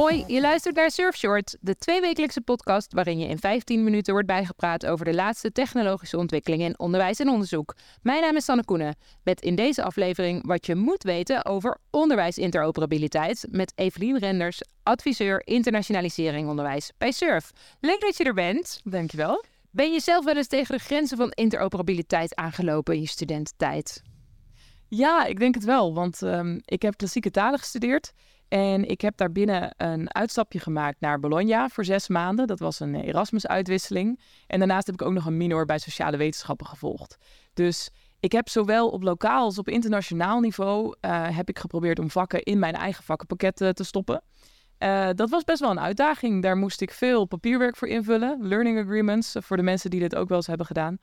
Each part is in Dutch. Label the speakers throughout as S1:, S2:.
S1: Hoi, je luistert naar Surfshort, de tweewekelijkse podcast waarin je in 15 minuten wordt bijgepraat over de laatste technologische ontwikkelingen in onderwijs en onderzoek. Mijn naam is Sanne Koenen, met in deze aflevering wat je moet weten over onderwijsinteroperabiliteit met Evelien Renders, adviseur internationalisering onderwijs bij Surf. Leuk dat je er bent.
S2: Dankjewel.
S1: Ben je zelf wel eens tegen de grenzen van interoperabiliteit aangelopen in je studententijd?
S2: Ja, ik denk het wel, want um, ik heb klassieke talen gestudeerd. En ik heb daarbinnen een uitstapje gemaakt naar Bologna voor zes maanden. Dat was een Erasmus-uitwisseling. En daarnaast heb ik ook nog een minor bij sociale wetenschappen gevolgd. Dus ik heb zowel op lokaal als op internationaal niveau uh, heb ik geprobeerd om vakken in mijn eigen vakkenpakket te stoppen. Uh, dat was best wel een uitdaging. Daar moest ik veel papierwerk voor invullen. Learning agreements, voor de mensen die dit ook wel eens hebben gedaan.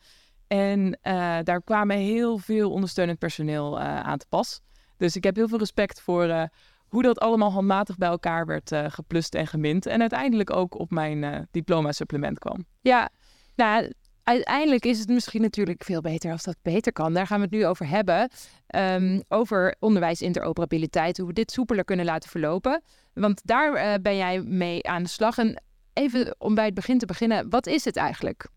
S2: En uh, daar kwamen heel veel ondersteunend personeel aan te pas. Dus ik heb heel veel respect voor hoe dat allemaal handmatig bij elkaar werd geplust en gemint. En uiteindelijk ook op mijn diploma-supplement kwam.
S1: Ja, nou, uiteindelijk is het misschien natuurlijk veel beter als dat beter kan. Daar gaan we het nu over hebben. Um, over onderwijsinteroperabiliteit, hoe we dit soepeler kunnen laten verlopen. Want daar uh, ben jij mee aan de slag. En even om bij het begin te beginnen, wat is het eigenlijk?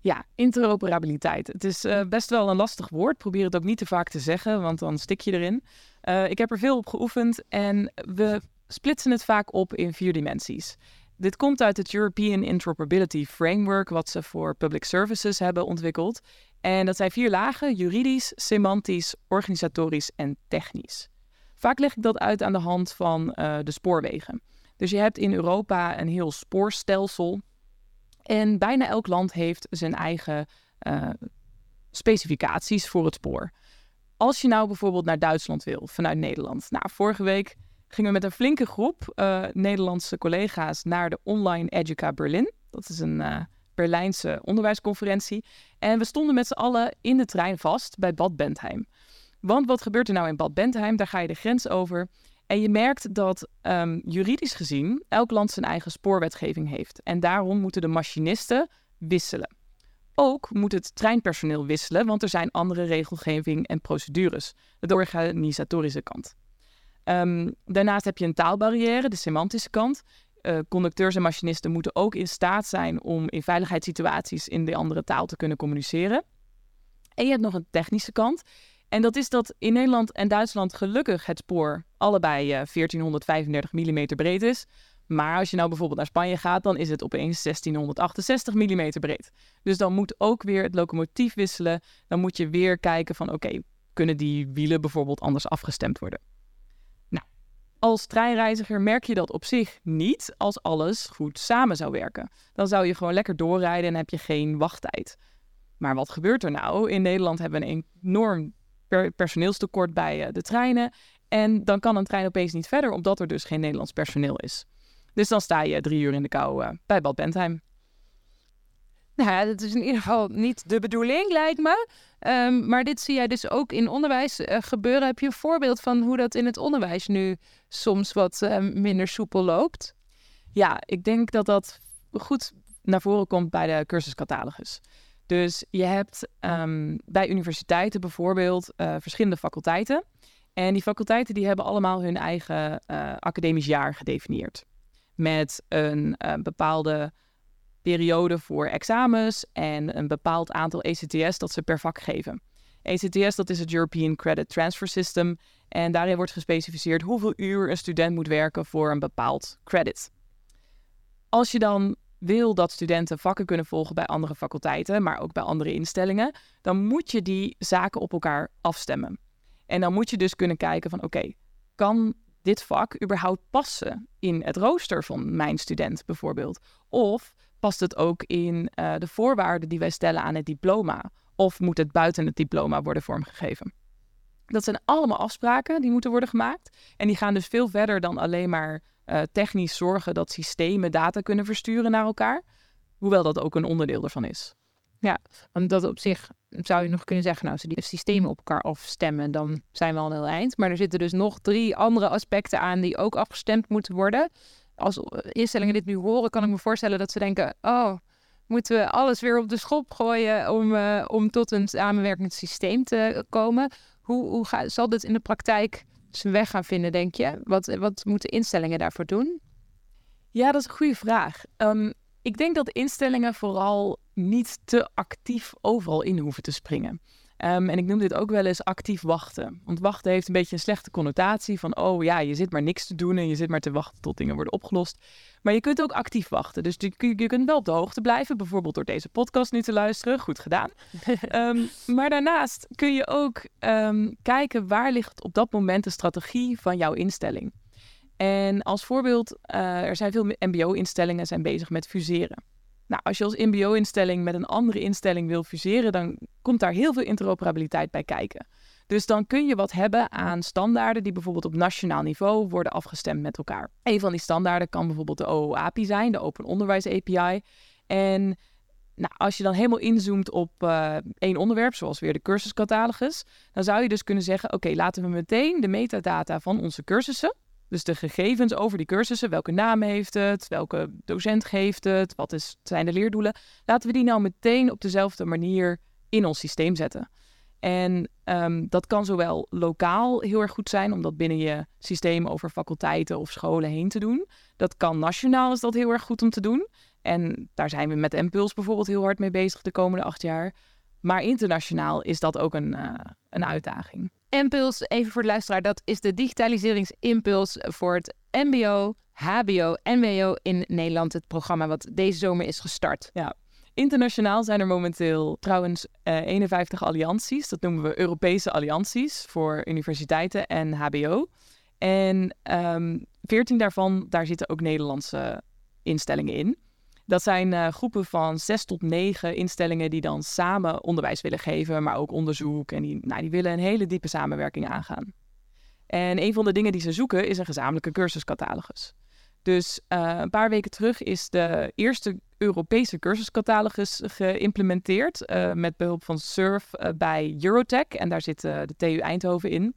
S2: Ja, interoperabiliteit. Het is uh, best wel een lastig woord. Probeer het ook niet te vaak te zeggen, want dan stik je erin. Uh, ik heb er veel op geoefend en we splitsen het vaak op in vier dimensies. Dit komt uit het European Interoperability Framework, wat ze voor public services hebben ontwikkeld. En dat zijn vier lagen: juridisch, semantisch, organisatorisch en technisch. Vaak leg ik dat uit aan de hand van uh, de spoorwegen. Dus je hebt in Europa een heel spoorstelsel en bijna elk land heeft zijn eigen uh, specificaties voor het spoor. Als je nou bijvoorbeeld naar Duitsland wil vanuit Nederland. Nou, vorige week gingen we met een flinke groep uh, Nederlandse collega's naar de Online Educa Berlin. Dat is een uh, Berlijnse onderwijsconferentie. En we stonden met z'n allen in de trein vast bij Bad Bentheim. Want wat gebeurt er nou in Bad Bentheim? Daar ga je de grens over. En je merkt dat um, juridisch gezien elk land zijn eigen spoorwetgeving heeft. En daarom moeten de machinisten wisselen. Ook moet het treinpersoneel wisselen, want er zijn andere regelgeving en procedures. De organisatorische kant. Um, daarnaast heb je een taalbarrière, de semantische kant. Uh, conducteurs en machinisten moeten ook in staat zijn om in veiligheidssituaties in de andere taal te kunnen communiceren. En je hebt nog een technische kant. En dat is dat in Nederland en Duitsland gelukkig het spoor allebei uh, 1435 mm breed is. Maar als je nou bijvoorbeeld naar Spanje gaat, dan is het opeens 1668 mm breed. Dus dan moet ook weer het locomotief wisselen. Dan moet je weer kijken van oké, kunnen die wielen bijvoorbeeld anders afgestemd worden? Als treinreiziger merk je dat op zich niet als alles goed samen zou werken. Dan zou je gewoon lekker doorrijden en heb je geen wachttijd. Maar wat gebeurt er nou? In Nederland hebben we een enorm personeelstekort bij uh, de treinen. En dan kan een trein opeens niet verder, omdat er dus geen Nederlands personeel is. Dus dan sta je drie uur in de kou uh, bij Bad Bentheim.
S1: Nou ja, dat is in ieder geval niet de bedoeling, lijkt me. Um, maar dit zie jij dus ook in onderwijs uh, gebeuren. Heb je een voorbeeld van hoe dat in het onderwijs nu soms wat uh, minder soepel loopt?
S2: Ja, ik denk dat dat goed naar voren komt bij de cursuscatalogus. Dus je hebt um, bij universiteiten bijvoorbeeld uh, verschillende faculteiten. En die faculteiten die hebben allemaal hun eigen academisch jaar gedefinieerd met een bepaalde periode voor examens en een bepaald aantal ECTS dat ze per vak geven. ECTS, dat is het European Credit Transfer System. En daarin wordt gespecificeerd hoeveel uur een student moet werken voor een bepaald credit. Als je dan wil dat studenten vakken kunnen volgen bij andere faculteiten, maar ook bij andere instellingen, dan moet je die zaken op elkaar afstemmen. En dan moet je dus kunnen kijken van oké, kan dit vak überhaupt passen in het rooster van mijn student bijvoorbeeld? Of past het ook in uh, de voorwaarden die wij stellen aan het diploma? Of moet het buiten het diploma worden vormgegeven? Dat zijn allemaal afspraken die moeten worden gemaakt. En die gaan dus veel verder dan alleen maar uh, technisch zorgen dat systemen data kunnen versturen naar elkaar. Hoewel dat ook een onderdeel ervan is.
S1: Ja, want dat op zich zou je nog kunnen zeggen, nou, ze die systemen op elkaar afstemmen, dan zijn we al een heel eind. Maar er zitten dus nog drie andere aspecten aan die ook afgestemd moeten worden. Als instellingen dit nu horen, kan ik me voorstellen dat ze denken, oh, Moeten we alles weer op de schop gooien om, uh, om tot een samenwerkend systeem te komen? Hoe, hoe zal dit in de praktijk zijn weg gaan vinden, denk je? Wat, wat moeten instellingen daarvoor doen?
S2: Ja, dat is een goede vraag. Um, ik denk dat instellingen vooral niet te actief overal in hoeven te springen. Ehm, en ik noem dit ook wel eens actief wachten. Want wachten heeft een beetje een slechte connotatie van, oh ja, je zit maar niks te doen en je zit maar te wachten tot dingen worden opgelost. Maar je kunt ook actief wachten. Dus je, je kunt wel op de hoogte blijven, bijvoorbeeld door deze podcast nu te luisteren. Goed gedaan. Ehm, maar daarnaast kun je ook ehm, kijken waar ligt op dat moment de strategie van jouw instelling. En als voorbeeld, uh, er zijn veel MBO-instellingen zijn bezig met fuseren. Nou, als je als MBO-instelling met een andere instelling wil fuseren, dan komt daar heel veel interoperabiliteit bij kijken. Dus dan kun je wat hebben aan standaarden die bijvoorbeeld op nationaal niveau worden afgestemd met elkaar. Een van die standaarden kan bijvoorbeeld de OOAPI zijn, de Open Onderwijs API. En nou, als je dan helemaal inzoomt op uh, één onderwerp, zoals weer de cursuscatalogus, dan zou je dus kunnen zeggen: oké, laten we meteen de metadata van onze cursussen, dus de gegevens over die cursussen, welke naam heeft het, welke docent geeft het, wat is, zijn de leerdoelen, laten we die nou meteen op dezelfde manier in ons systeem zetten. En um, dat kan zowel lokaal heel erg goed zijn, om dat binnen je systeem over faculteiten of scholen heen te doen. Dat kan nationaal, is dat heel erg goed om te doen. En daar zijn we met Impuls bijvoorbeeld heel hard mee bezig de komende acht jaar. Maar internationaal is dat ook een, uh, een uitdaging.
S1: Impuls, even voor de luisteraar, dat is de digitaliseringsimpuls voor het MBO, HBO en WO in Nederland. Het programma wat deze zomer is gestart.
S2: Ja, Internationaal zijn er momenteel trouwens uh, eh, 51 allianties. Dat noemen we Europese allianties voor universiteiten en HBO. En um, ehm, 14 daarvan, daar zitten ook Nederlandse instellingen in. Dat zijn uh, groepen van 6 tot 9 instellingen die dan samen onderwijs willen geven, maar ook onderzoek. En die, nou, die willen een hele diepe samenwerking aangaan. En een van de dingen die ze zoeken is een gezamenlijke cursuscatalogus. Dus uh, een paar weken terug is de eerste Europese cursuscatalogus geïmplementeerd uh, met behulp van SURF bij Eurotech. En daar zit de TU Eindhoven in.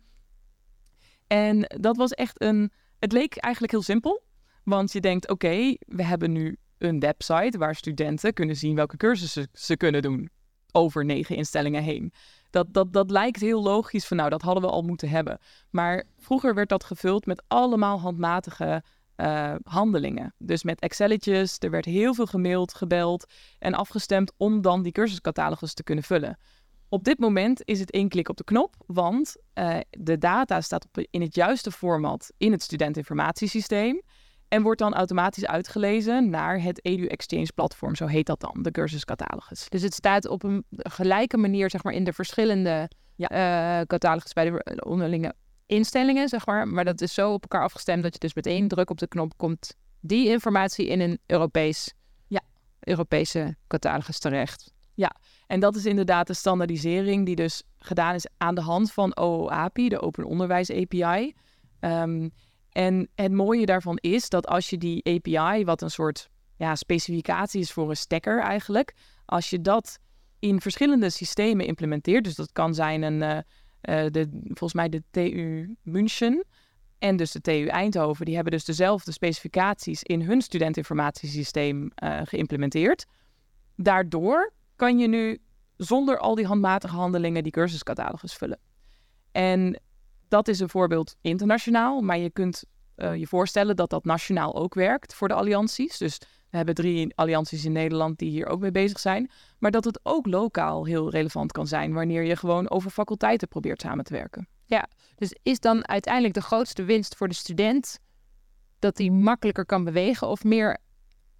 S2: En dat was echt een. Het leek eigenlijk heel simpel. Want je denkt: oké, we hebben nu een website waar studenten kunnen zien welke cursussen ze kunnen doen. Over negen instellingen heen. Dat, dat, dat lijkt heel logisch van nou, dat hadden we al moeten hebben. Maar vroeger werd dat gevuld met allemaal handmatige uh, handelingen. Dus met Excelletjes, er werd heel veel gemaild, gebeld en afgestemd om dan die cursuscatalogus te kunnen vullen. Op dit moment is het één klik op de knop, want uh, de data staat op, in het juiste format in het studentinformatiesysteem en wordt dan automatisch uitgelezen naar het Edu Exchange platform, zo heet dat dan, de cursuscatalogus.
S1: Dus het staat op een gelijke manier zeg maar, in de verschillende ja. uh, catalogus bij de onderlinge instellingen, zeg maar. Maar dat is zo op elkaar afgestemd dat je dus met één druk op de knop komt die informatie in een Europees, ja. Europese catalogus terecht.
S2: Ja, en dat is inderdaad de standaardisering die dus gedaan is aan de hand van OOAPI, de Open Onderwijs API. Um, en het mooie daarvan is dat als je die API, wat een soort ja, specificatie is voor een stekker eigenlijk, als je dat in verschillende systemen implementeert, dus dat kan zijn een, uh, de, volgens mij de TU München en dus de TU Eindhoven, die hebben dus dezelfde specificaties in hun studentinformatiesysteem uh, geïmplementeerd. Daardoor kan je nu zonder al die handmatige handelingen die cursuscatalogus vullen. En dat is een voorbeeld internationaal, maar je kunt uh, je voorstellen dat dat nationaal ook werkt voor de allianties. Dus we hebben drie allianties in Nederland die hier ook mee bezig zijn. Maar dat het ook lokaal heel relevant kan zijn wanneer je gewoon over faculteiten probeert samen te werken.
S1: Ja, dus is dan uiteindelijk de grootste winst voor de student dat hij makkelijker kan bewegen of meer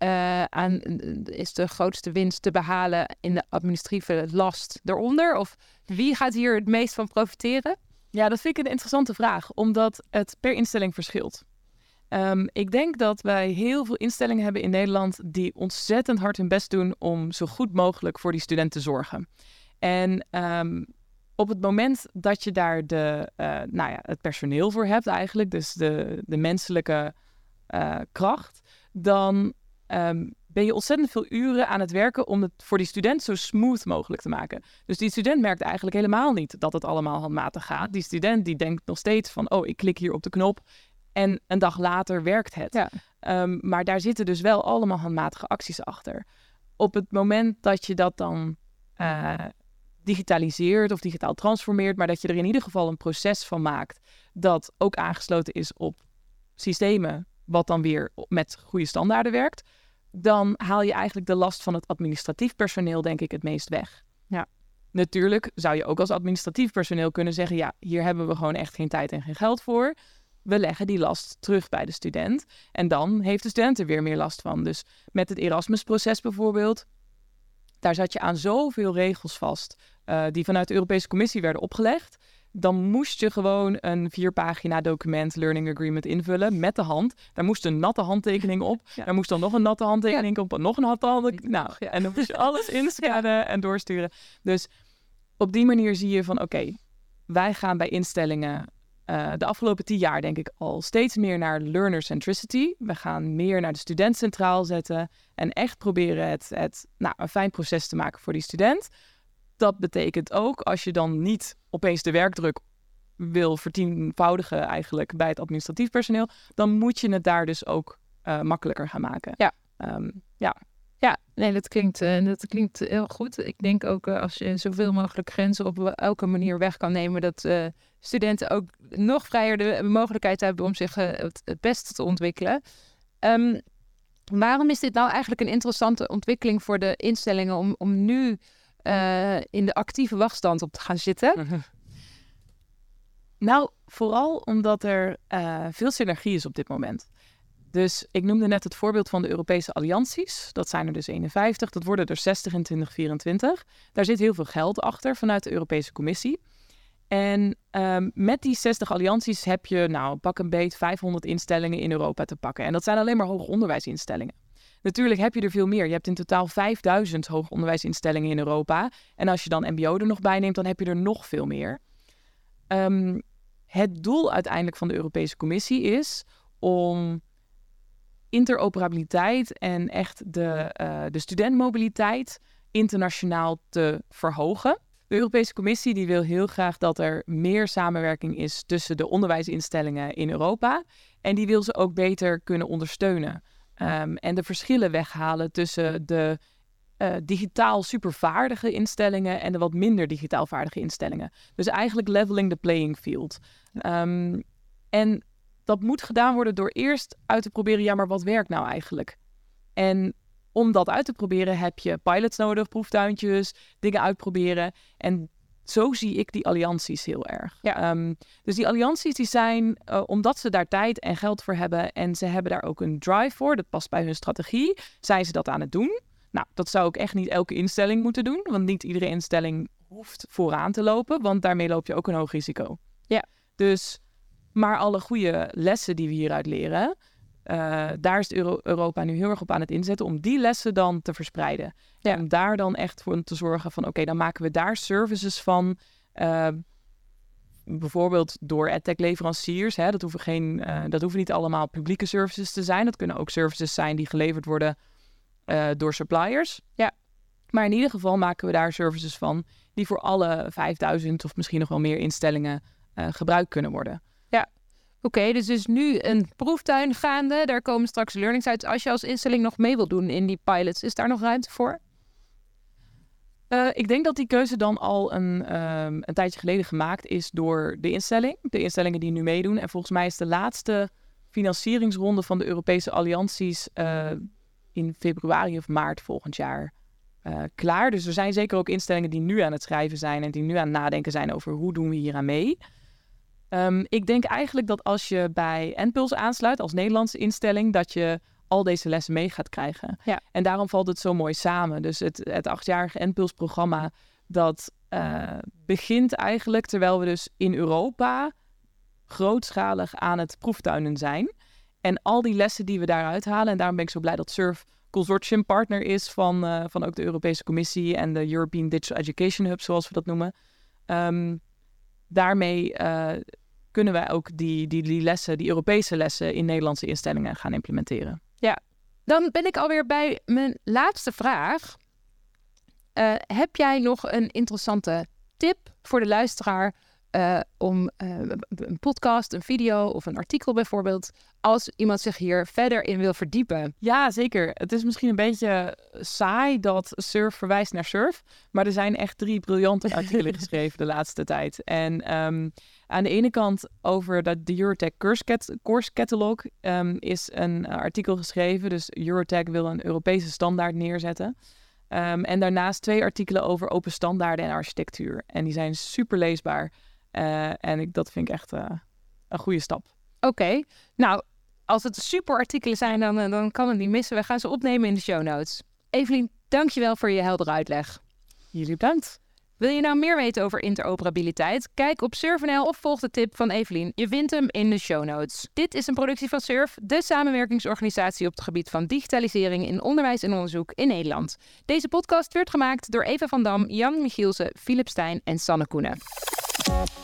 S1: uh, aan, is de grootste winst te behalen in de administratieve last eronder? Of wie gaat hier het meest van profiteren?
S2: Ja, dat vind ik een interessante vraag, omdat het per instelling verschilt. Um, ik denk dat wij heel veel instellingen hebben in Nederland die ontzettend hard hun best doen om zo goed mogelijk voor die studenten te zorgen. En um, op het moment dat je daar de, uh, nou ja, het personeel voor hebt eigenlijk, dus de, de menselijke uh, kracht, dan um, ben je ontzettend veel uren aan het werken om het voor die student zo smooth mogelijk te maken. Dus die student merkt eigenlijk helemaal niet dat het allemaal handmatig gaat. Die student die denkt nog steeds van, oh, ik klik hier op de knop en een dag later werkt het. Ja. Um, maar daar zitten dus wel allemaal handmatige acties achter. op het moment dat je dat dan uh, digitaliseert of digitaal transformeert, maar dat je er in ieder geval een proces van maakt dat ook aangesloten is op systemen, wat dan weer met goede standaarden werkt, dan haal je eigenlijk de last van het administratief personeel, denk ik, het meest weg.
S1: Ja.
S2: Natuurlijk zou je ook als administratief personeel kunnen zeggen: ja, hier hebben we gewoon echt geen tijd en geen geld voor. We leggen die last terug bij de student. En dan heeft de student er weer meer last van. Dus met het Erasmus-proces bijvoorbeeld, daar zat je aan zoveel regels vast uh, die vanuit de Europese Commissie werden opgelegd. Dan moest je gewoon een vierpagina document, Learning Agreement, invullen met de hand. Daar moest een natte handtekening op. Daar moest dan nog een natte handtekening op. Nog een natte handtekening. Nou, ja. en dan moest je alles inscannen en doorsturen. Dus op die manier zie je van oké, wij gaan bij instellingen uh, de afgelopen tien jaar denk ik al steeds meer naar learner centricity. We gaan meer naar de student centraal zetten en echt proberen het, het nou, een fijn proces te maken voor die student. Dat betekent ook als je dan niet opeens de werkdruk wil vertienvoudigen eigenlijk bij het administratief personeel, dan moet je het daar dus ook uh, makkelijker gaan maken.
S1: Ja.
S2: Um, ja.
S1: Ja, nee, dat klinkt, uh, dat klinkt heel goed. Ik denk ook uh, als je zoveel mogelijk grenzen op elke manier weg kan nemen, dat studenten ook nog vrijer de mogelijkheid hebben om zich het, het beste te ontwikkelen. Um, waarom is dit nou eigenlijk een interessante ontwikkeling voor de instellingen om, om nu in de actieve wachtstand op te gaan zitten?
S2: Nou, vooral omdat er veel synergie is op dit moment. Dus ik noemde net het voorbeeld van de Europese allianties. Dat zijn er dus 51, dat worden er 60 in 2024. Daar zit heel veel geld achter vanuit de Europese Commissie. En um, met die 60 allianties heb je, nou, pak een beet 500 instellingen in Europa te pakken. En dat zijn alleen maar hoger onderwijsinstellingen. Natuurlijk heb je er veel meer. Je hebt in totaal 5000 hoger onderwijsinstellingen in Europa. En als je dan MBO er nog bij neemt, dan heb je er nog veel meer. Um, het doel uiteindelijk van de Europese Commissie is om interoperabiliteit en echt de, uh, de studentmobiliteit internationaal te verhogen. De Europese Commissie die wil heel graag dat er meer samenwerking is tussen de onderwijsinstellingen in Europa. En die wil ze ook beter kunnen ondersteunen. Um, en de verschillen weghalen tussen de uh, digitaal supervaardige instellingen en de wat minder digitaal vaardige instellingen. Dus eigenlijk leveling the playing field. Um, en dat moet gedaan worden door eerst uit te proberen, ja, maar wat werkt nou eigenlijk? En om dat uit te proberen heb je pilots nodig, proeftuintjes, dingen uitproberen. En zo zie ik die allianties heel erg.
S1: Ja.
S2: Um, dus die allianties die zijn, uh, omdat ze daar tijd en geld voor hebben en ze hebben daar ook een drive voor, dat past bij hun strategie, zijn ze dat aan het doen. Nou, dat zou ook echt niet elke instelling moeten doen, want niet iedere instelling hoeft vooraan te lopen, want daarmee loop je ook een hoog risico.
S1: Ja.
S2: Dus maar alle goede lessen die we hieruit leren, uh, daar is Euro Europa nu heel erg op aan het inzetten om die lessen dan te verspreiden. Ja. Om daar dan echt voor te zorgen van oké, dan maken we daar services van. Uh, bijvoorbeeld door edtech leveranciers. Hè, dat, hoeven geen, uh, dat hoeven niet allemaal publieke services te zijn. Dat kunnen ook services zijn die geleverd worden door suppliers.
S1: Ja.
S2: Maar in ieder geval maken we daar services van die voor alle 5000 of misschien nog wel meer instellingen gebruikt kunnen worden.
S1: Oké, okay, dus is nu een proeftuin gaande. Daar komen straks learnings uit. Als je als instelling nog mee wilt doen in die pilots, is daar nog ruimte voor?
S2: Uh, ik denk dat die keuze dan al een, um, een tijdje geleden gemaakt is door de instelling. De instellingen die nu meedoen. En volgens mij is de laatste financieringsronde van de Europese allianties uh, in februari of maart volgend jaar uh, klaar. Dus er zijn zeker ook instellingen die nu aan het schrijven zijn en die nu aan het nadenken zijn over hoe doen we hier aan mee. Um, ik denk eigenlijk dat als je bij NPULS aansluit als Nederlandse instelling, dat je al deze lessen mee gaat krijgen.
S1: Ja.
S2: En daarom valt het zo mooi samen. Dus het, het achtjarige NPULS-programma, dat uh, begint eigenlijk terwijl we dus in Europa grootschalig aan het proeftuinen zijn. En al die lessen die we daaruit halen, en daarom ben ik zo blij dat SURF consortium partner is van, uh, van ook de Europese Commissie en de European Digital Education Hub, zoals we dat noemen. Um, daarmee uh, kunnen wij ook die, die, die lessen, die Europese lessen in Nederlandse instellingen gaan implementeren.
S1: Ja, dan ben ik alweer bij mijn laatste vraag. Uh, heb jij nog een interessante tip voor de luisteraar eh, om eh, een podcast, een video of een artikel bijvoorbeeld, als iemand zich hier verder in wil verdiepen?
S2: Ja, zeker. Het is misschien een beetje saai dat surf verwijst naar surf, maar er zijn echt drie briljante artikelen geschreven de laatste tijd. En ehm, aan de ene kant over dat de Eurotech Course, Catalog um, is een artikel geschreven. Dus Eurotech wil een Europese standaard neerzetten. Um, en daarnaast twee artikelen over open standaarden en architectuur. En die zijn super leesbaar. Uh, en ik, dat vind ik echt uh, een goede stap.
S1: Oké, nou, als het super artikelen zijn, dan, uh, dan kan het niet missen. We gaan ze opnemen in de show notes. Evelien, dankjewel voor je heldere uitleg.
S2: Jullie bedankt.
S1: Wil je nou meer weten over interoperabiliteit? Kijk op Surf.nl of volg de tip van Evelien. Je vindt hem in de show notes. Dit is een productie van Surf, de samenwerkingsorganisatie op het gebied van digitalisering in onderwijs en onderzoek in Nederland. Deze podcast werd gemaakt door Eva van Dam, Jan Michielsen, Philip Stijn en Sanne Koenen. Thank you.